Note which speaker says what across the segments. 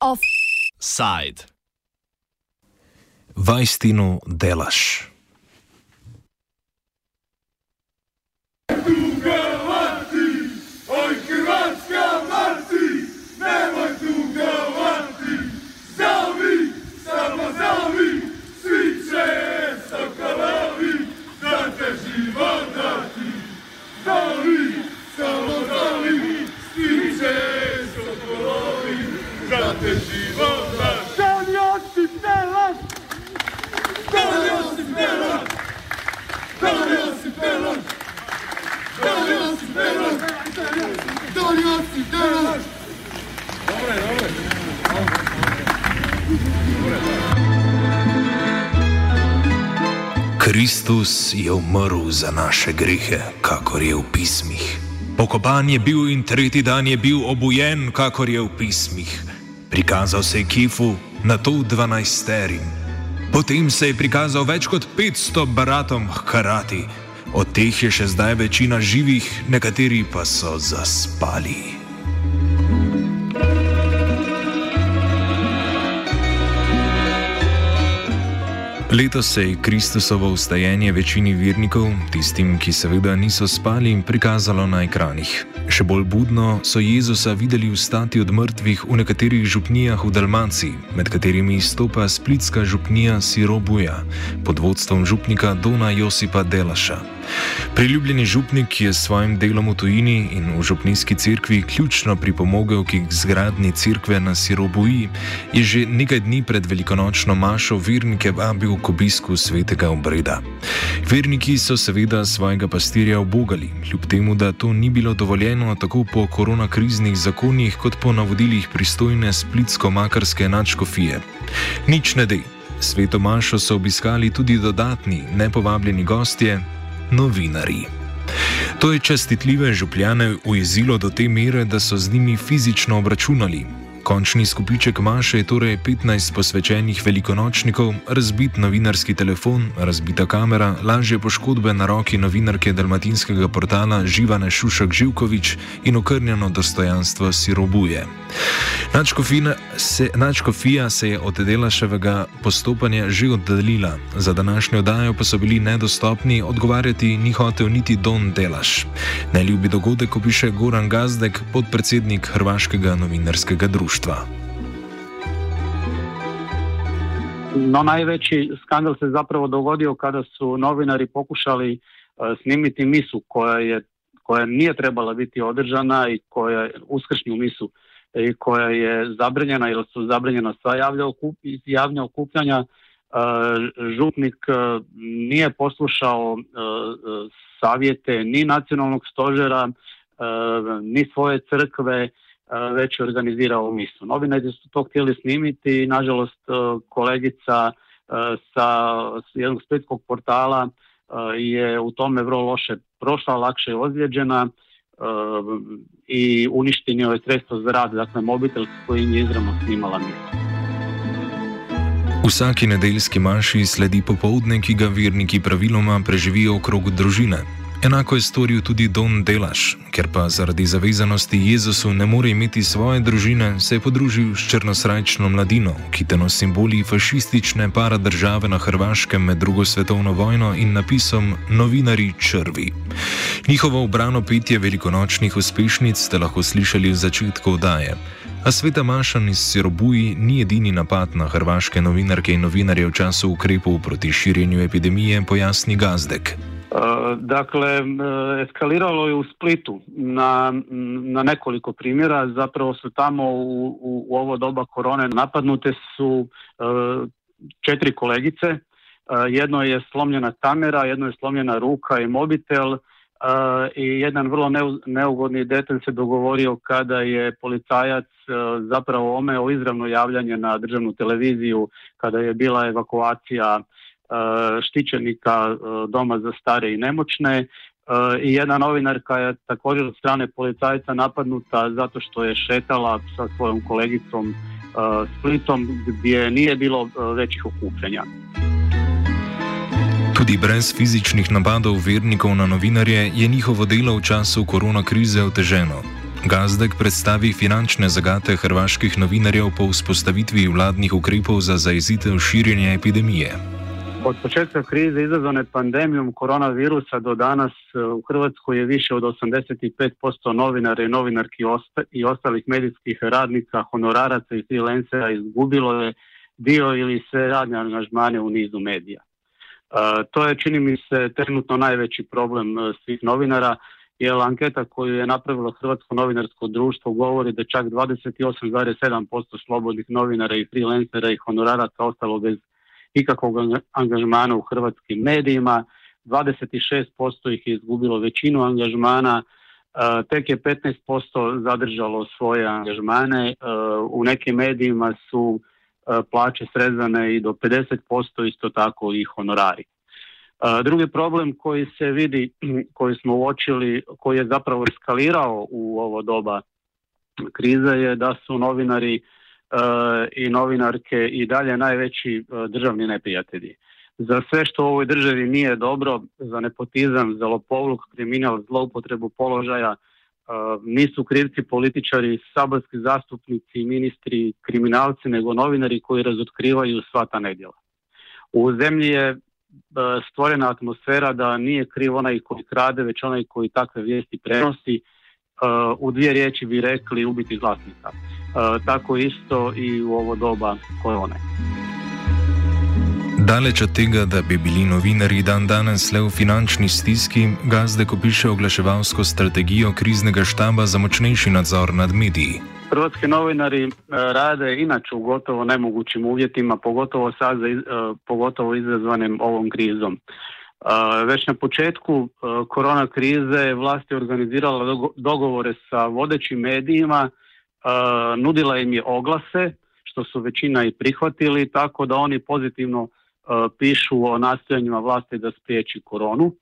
Speaker 1: Offside. Vajstinu delaš. Kristus je umrl za naše grehe, kakor je v pismih. Pokopan je bil in tretji dan je bil obujen, kakor je v pismih. Prikazal se je Kifu, na to dvanajsterim. Potem se je prikazal več kot 500 bratom hkrati. Od teh je še zdaj večina živih, nekateri pa so zaspali. Letos se je Kristusovo ustajenje večini vernikov, tistim, ki seveda niso spali, prikazalo na ekranih. Še bolj budno so Jezusa videli vstati od mrtvih v nekaterih župnijah v Dalmaciji, med katerimi izstopa splitska župnija Sirobuja pod vodstvom župnika Dona Josipa Delaša. Priljubljeni župnik je s svojim delom v tujini in v župnijski cerkvi ključno pripomogel k zgradni cerkve na Sirobuji, je že nekaj dni pred velikonočno mašo vernike vabil k obisku svetega obreda. Verniki so seveda svojega pastirja obogali, kljub temu, da to ni bilo dovoljeno tako po koronakriznih zakonih, kot po navodilih pristojne splitsko-makarske načkofije. Nič ne dej. Sveto Mašo so obiskali tudi dodatni, nepovabljeni gostje, novinari. To je čestitljive župljane ujezilo do te mere, da so z njimi fizično obračunali, Končni skupiček Maše je torej 15 posvečenih velikonočnikov, razbit novinarski telefon, razbita kamera, lažje poškodbe na roki novinarke dalmatinskega portala Živane Šušak Živkovič in okrnjeno dostojanstvo Sirobuje. Načkofija se, se je od delaševega postopanja že oddaljila, za današnjo dajo pa so bili nedostopni, odgovarjati ni hotel niti Don Delaš. Neljubi dogodek opiše Goran Gazdek, podpredsednik Hrvaškega novinarskega društva.
Speaker 2: No, najveći skandal se zapravo dogodio kada su novinari pokušali uh, snimiti misu koja je koja nije trebala biti održana i koja uskršnju misu i koja je zabranjena ili su zabranjena sva javlja okup, okupljanja uh, župnik uh, nije poslušao savjete ni nacionalnog stožera ni svoje crkve već organizirao misu. Novinari su to htjeli snimiti i nažalost kolegica sa jednog splitskog portala je u tome vrlo loše prošla, lakše je ozlijeđena i uništenio je sredstvo za rad, dakle mobitel koji je izravno snimala misu.
Speaker 1: Vsaki nedeljski manjši sledi popoldne, ki ga verniki praviloma preživijo okrog družine. Enako je storil tudi Don Delaš, ker pa zaradi zavezanosti Jezusu ne more imeti svoje družine, se je podružil s črnosrajčno mladino, ki teno simboli fašistične paradržave na Hrvaškem med drugo svetovno vojno in napisom Novinari črvi. Njihovo obrano petje velikonočnih uspešnic ste lahko slišali v začetku oddaje. A sveta Mašan iz Sirobuji ni edini napad na hrvaške novinarke in novinarje v času ukrepov proti širjenju epidemije, pojasni Gazdek.
Speaker 2: E, dakle, e, eskaliralo je u Splitu na, na nekoliko primjera. Zapravo su tamo u, u, u ovo doba korone napadnute su e, četiri kolegice. Jedno je slomljena kamera, jedno je slomljena ruka i mobitel i jedan vrlo neugodni detalj se dogovorio kada je policajac zapravo omeo izravno javljanje na državnu televiziju kada je bila evakuacija štićenika e, doma za stare i nemoćne e, i jedna novinarka je također od strane policajca napadnuta zato što je šetala sa svojom kolegicom Splitom gdje nije bilo većih okupljanja.
Speaker 1: Tudi brez fizičnih napadov vernikov na novinarje je njihovo delo v času korona krize oteženo. Gazdek predstavi finančne zagate hrvaških novinarjev po vzpostavitvi vladnih ukrepov za zaezitev širjenja epidemije.
Speaker 2: Od početka krize izazvane pandemijom koronavirusa do danas e, u Hrvatskoj je više od 85% novinara i novinarki i ostalih medijskih radnika, honoraraca i freelancera izgubilo je dio ili sve radne angažmane u nizu medija. E, to je, čini mi se, trenutno najveći problem e, svih novinara, jer anketa koju je napravilo Hrvatsko novinarsko društvo govori da čak 28,7% slobodnih novinara i freelancera i honoraraca ostalo bez ikakvog angažmana u hrvatskim medijima, 26% ih je izgubilo većinu angažmana, e, tek je 15% zadržalo svoje angažmane, e, u nekim medijima su e, plaće srezane i do 50%, isto tako i honorari. Drugi problem koji se vidi, koji smo uočili, koji je zapravo eskalirao u ovo doba krize je da su novinari i novinarke i dalje najveći e, državni neprijatelji. Za sve što u ovoj državi nije dobro, za nepotizam, za lopovluk, kriminal, zloupotrebu položaja, e, nisu krivci političari, saborski zastupnici, ministri, kriminalci, nego novinari koji razotkrivaju sva ta nedjela. U zemlji je stvorena atmosfera da nije kriv onaj koji krade, već onaj koji takve vijesti prenosi. U dvije riječi bi rekli ubiti glasnika. E, tako isto i u ovo doba korone.
Speaker 1: Daleč od tega, da bi bili novinari dan danes le v finančni stiski, Gazdek opiše oglaševalsko strategijo kriznega štaba za močnejši nadzor nad mediji.
Speaker 2: Hrvatski novinari e, rade inače u gotovo nemogućim uvjetima, pogotovo sad, e, pogotovo izazvanim ovom krizom. Već na početku korona krize vlast je organizirala dogovore sa vodećim medijima nudila im je oglase, što su većina i prihvatili, tako da oni pozitivno pišu o nastojanjima vlasti da spriječi koronu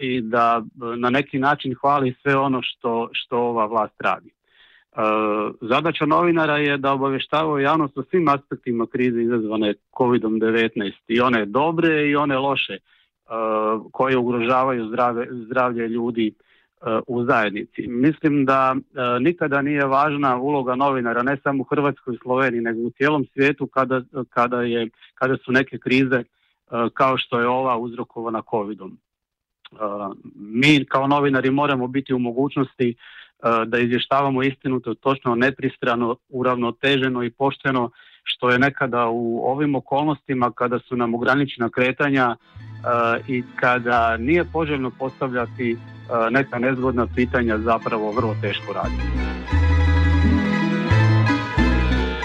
Speaker 2: i da na neki način hvali sve ono što, što ova vlast radi. Zadaća novinara je da obavještavaju javnost o svim aspektima krize izazvane COVID-19 i one dobre i one loše koje ugrožavaju zdravlje ljudi u zajednici. Mislim da e, nikada nije važna uloga novinara ne samo u Hrvatskoj i Sloveniji nego u cijelom svijetu kada, kada, je, kada su neke krize e, kao što je ova uzrokovana covidom. E, mi kao novinari moramo biti u mogućnosti da izvještavamo istinuto, točno, nepristrano, uravnoteženo i pošteno što je nekada u ovim okolnostima kada su nam ograničena kretanja i kada nije poželjno postavljati neka nezgodna pitanja zapravo vrlo teško raditi.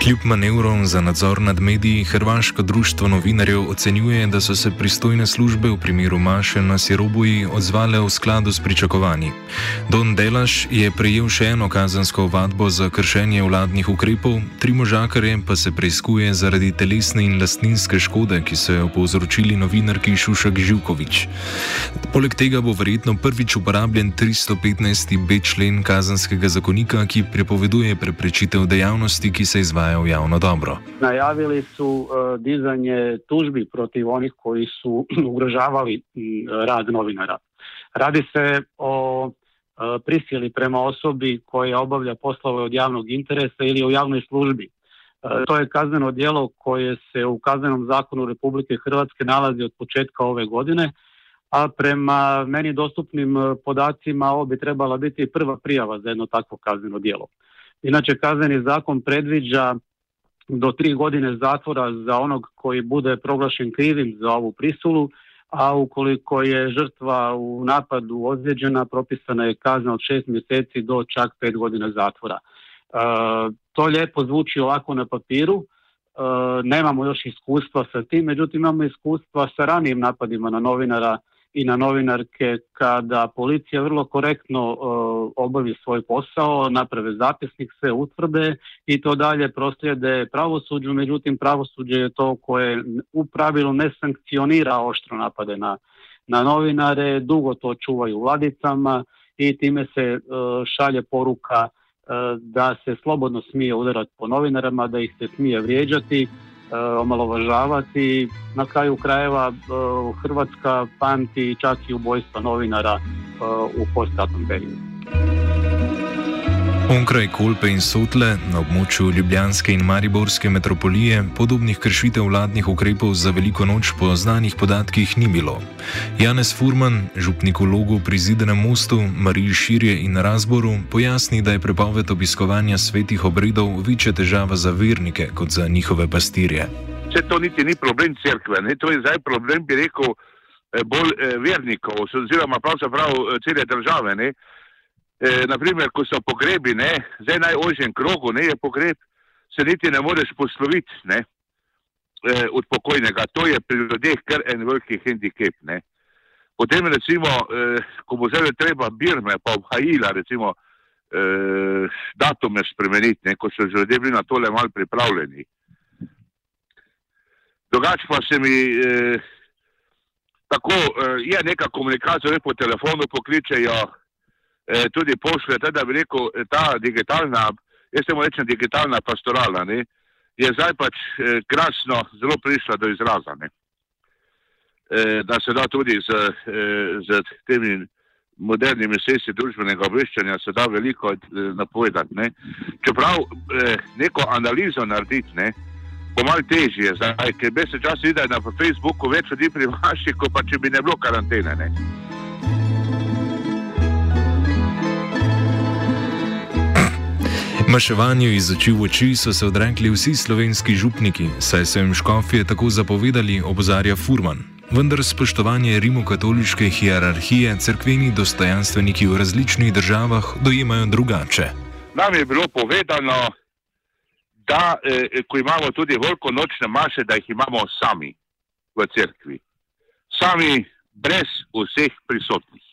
Speaker 1: Kljub manevrom za nadzor nad mediji, Hrvaško društvo novinarjev ocenjuje, da so se pristojne službe v primeru Maše na Sirobuji odzvale v skladu s pričakovanji. Don Delaš je prejel še eno kazansko vadbo za kršenje vladnih ukrepov, tri možakarje pa se preizkuje zaradi telesne in lastninske škode, ki so jo povzročili novinarki Šušak Živkovič. Poleg tega bo verjetno prvič uporabljen 315b člen kazanskega zakonika, ki prepoveduje preprečitev dejavnosti, ki se izvaja izvaja v javno dobro.
Speaker 2: Najavili su uh, dizanje tužbi protiv onih koji su ugrožavali rad novinara. Radi se o uh, prisili prema osobi koja obavlja poslove od javnog interesa ili u javnoj službi. Uh, to je kazneno djelo koje se u kaznenom zakonu Republike Hrvatske nalazi od početka ove godine, a prema meni dostupnim podacima ovo bi trebala biti prva prijava za jedno takvo kazneno djelo. Inače, kazneni zakon predviđa do tri godine zatvora za onog koji bude proglašen krivim za ovu prisulu, a ukoliko je žrtva u napadu ozlijeđena, propisana je kazna od šest mjeseci do čak pet godina zatvora. E, to lijepo zvuči ovako na papiru, e, nemamo još iskustva sa tim, međutim imamo iskustva sa ranijim napadima na novinara i na novinarke kada policija vrlo korektno uh, obavi svoj posao, naprave zapisnik, sve utvrde i to dalje proslijede pravosuđu, međutim pravosuđe je to koje u pravilu ne sankcionira oštro napade na, na novinare, dugo to čuvaju u ladicama i time se uh, šalje poruka uh, da se slobodno smije udarati po novinarama, da ih se smije vrijeđati, omalovažavati. Na kraju krajeva Hrvatska pamti čak i ubojstva novinara u postratnom periodu.
Speaker 1: Onkraj Kolpe in Sotle, na območju Ljubljanske in Mariborske metropolije, podobnih kršitev vladnih ukrepov za veliko noč po znanih podatkih ni bilo. Janez Furman, župnik v logu pri Zidenem mostu, Mariji Širje in Razboru, pojasni, da je prepoved obiskovanja svetih obredov večja težava za vernike kot za njihove pastirje.
Speaker 3: Če to niti ni problem crkve, ne? to je zdaj problem, bi rekel, eh, bolj eh, vernikov, oziroma pravzaprav eh, cele države. Ne? Eh, naprimer, ko so pogrebi, ne, zdaj najožjem krogu, ne je pogreb, se niti ne moreš posloviti ne, eh, od pokojnega. To je pri ljudeh kar en veliki handicap. Ne. Potem, recimo, eh, ko bo zdaj treba birme, pa obhajila, recimo, eh, datume spremeniti, ne, ko so že ljudje bili na tole mal pripravljeni. Drugač pa se mi. Eh, Tako eh, je neka komunikacija, ne po telefonu pokličejo, eh, tudi pošlje, da bi rekel, ta digitalna, jaz temu rečem digitalna pastorala, ne, je zdaj pač eh, krasno zelo prišla do izraza. Eh, da se da tudi z, eh, z temi modernimi sesi družbenega obveščanja se da veliko eh, napovedati. Ne. Čeprav eh, neko analizo narediti, ne, bo malo težje, zdaj, ker bi se čas videl na Facebooku več ljudi pri vaši, kot pa če bi ne bilo karantene. Ne.
Speaker 1: Maševanju iz oči v oči so se odrekli vsi slovenski župniki, saj so jim škofje tako zapovedali, opozarja Furman. Vendar spoštovanje rimokatoliške hierarhije crkveni dostojanstveniki v različnih državah dojemajo drugače.
Speaker 3: Nam je bilo povedano, da eh, ko imamo tudi veliko nočne maše, da jih imamo sami v crkvi. Sami, brez vseh prisotnih.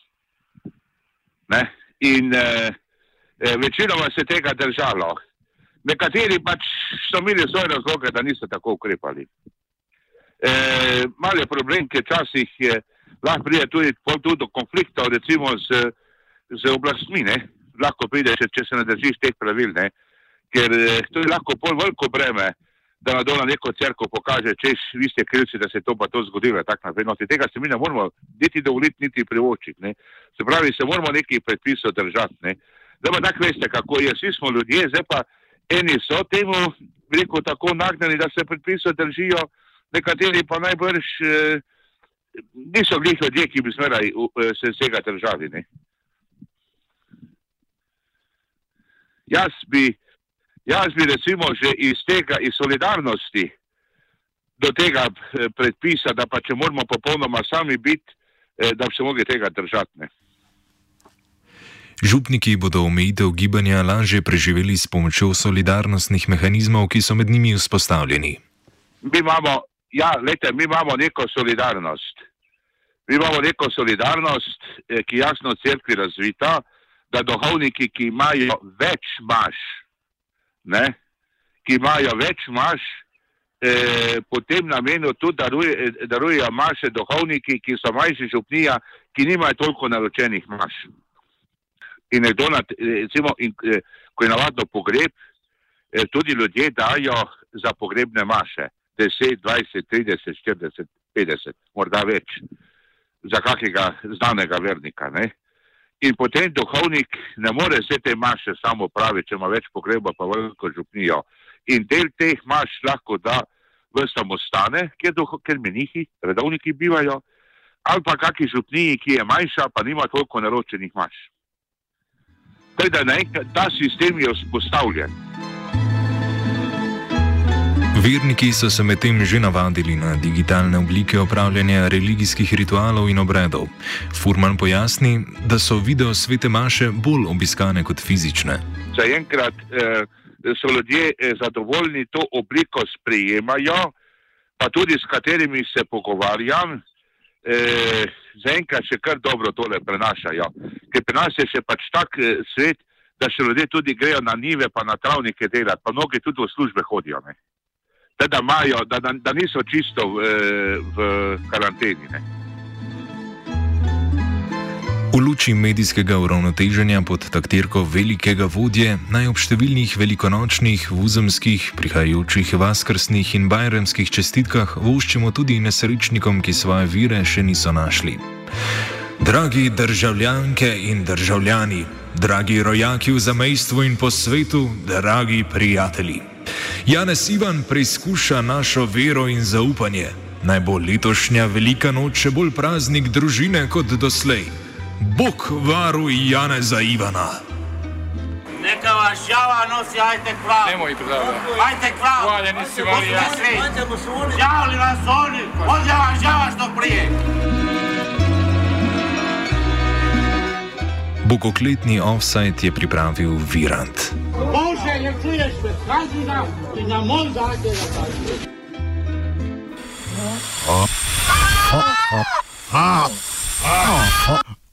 Speaker 3: Ne? In eh, večinoma se tega držalo. Nekateri pač so imeli svoje razloge, da niso tako ukrepali. E, Mal je problem, ker včasih lahko pride tudi, tudi do konfliktov, recimo z, z oblastmi. Ne? Lahko pride, če, če se ne držiš teh pravil, ne? ker to je lahko pol veliko breme, da na dolo neko crkvo pokaže, če vi ste krivci, da se je to pa to zgodilo. No, tega se mi ne moramo niti dovoliti, niti privočiti. Se pravi, se moramo nekih predpisov držati. Ne? Zdaj pa tako veste, kako je, vsi smo ljudje, zdaj pa eni so temu, rekel, tako nagnjeni, da se predpisov držijo, nekateri pa najbrž eh, niso glih ljudje, ki bi smeraj eh, se vsega držali. Ne? Jaz bi, jaz bi recimo že iz tega, iz solidarnosti do tega eh, predpisa, da pa če moramo popolnoma sami biti, eh, da bi se mogli tega držati. Ne?
Speaker 1: Župniki bodo omejitev gibanja lažje preživeli s pomočjo solidarnostnih mehanizmov, ki so med njimi vzpostavljeni.
Speaker 3: Mi imamo, ja, lete, mi imamo neko solidarnost. Mi imamo neko solidarnost, eh, ki je jasno v crkvi razvita, da duhovniki, ki imajo več maš, ne, ki imajo več maš, eh, potem namenu tudi daruje, darujejo maše duhovniki, ki so manjši župnija, ki nimajo toliko naročenih maš in nekdo, na, recimo, in, eh, ko je navadno pogreb, eh, tudi ljudje dajo za pogrebne maše 10, 20, 30, 40, 50, morda več, za kakega znanega vernika. Ne? In potem duhovnik ne more vse te maše samo pravi, če ima več pogreba, pa veliko župnijo. In del teh maš lahko da v samostane, kjer, duho, kjer menihi, redovniki bivajo, ali pa kakšni župniji, ki je manjša, pa nima toliko naročenih maš. Teda naenkrat ta sistem je vzpostavljen.
Speaker 1: Verniki so se medtem že navadili na digitalne oblike opravljanja religijskih ritualov in obredov. Furman pojasni, da so video svete maše bolj obiskane kot fizične.
Speaker 3: Zaenkrat eh, so ljudje eh, zadovoljni, to obliko sprejemajo, pa tudi s katerimi se pogovarjam, eh, zaenkrat še kar dobro tole prenašajo. Ker pri nas je še pač tak eh, svet, da še ljudje tudi grejo na nive, pa na travnike delati, pa mnogi tudi v službe hodijo. Da, majo, da, da, da niso čisto v, v karanteni. Ne.
Speaker 1: V luči medijskega uravnoteženja pod taktirko velikega vodje naj ob številnih velikonočnih, vuzemskih, prihajajočih vaskrsnih in bajremskih čestitkah voščimo tudi nesrečnikom, ki svoje vire še niso našli. Dragi državljanke in državljani, dragi rojaki v zamejstvu in po svetu, dragi prijatelji. Janez Ivan preizkuša našo vero in zaupanje. Naj bo letošnja velika noč še bolj praznik družine kot doslej. Bog varuj Janeza Ivana.
Speaker 4: Neka vas žava nosi, ajte prav.
Speaker 5: Nemoj prav.
Speaker 4: Ajte prav.
Speaker 5: Hvala, nisi Marija.
Speaker 4: Žavali vas oni, ovdje vam žava što prije.
Speaker 1: Bogokletni offside je pripravil Virant.
Speaker 4: Bože, ne čuješ me, kaži nam i na moj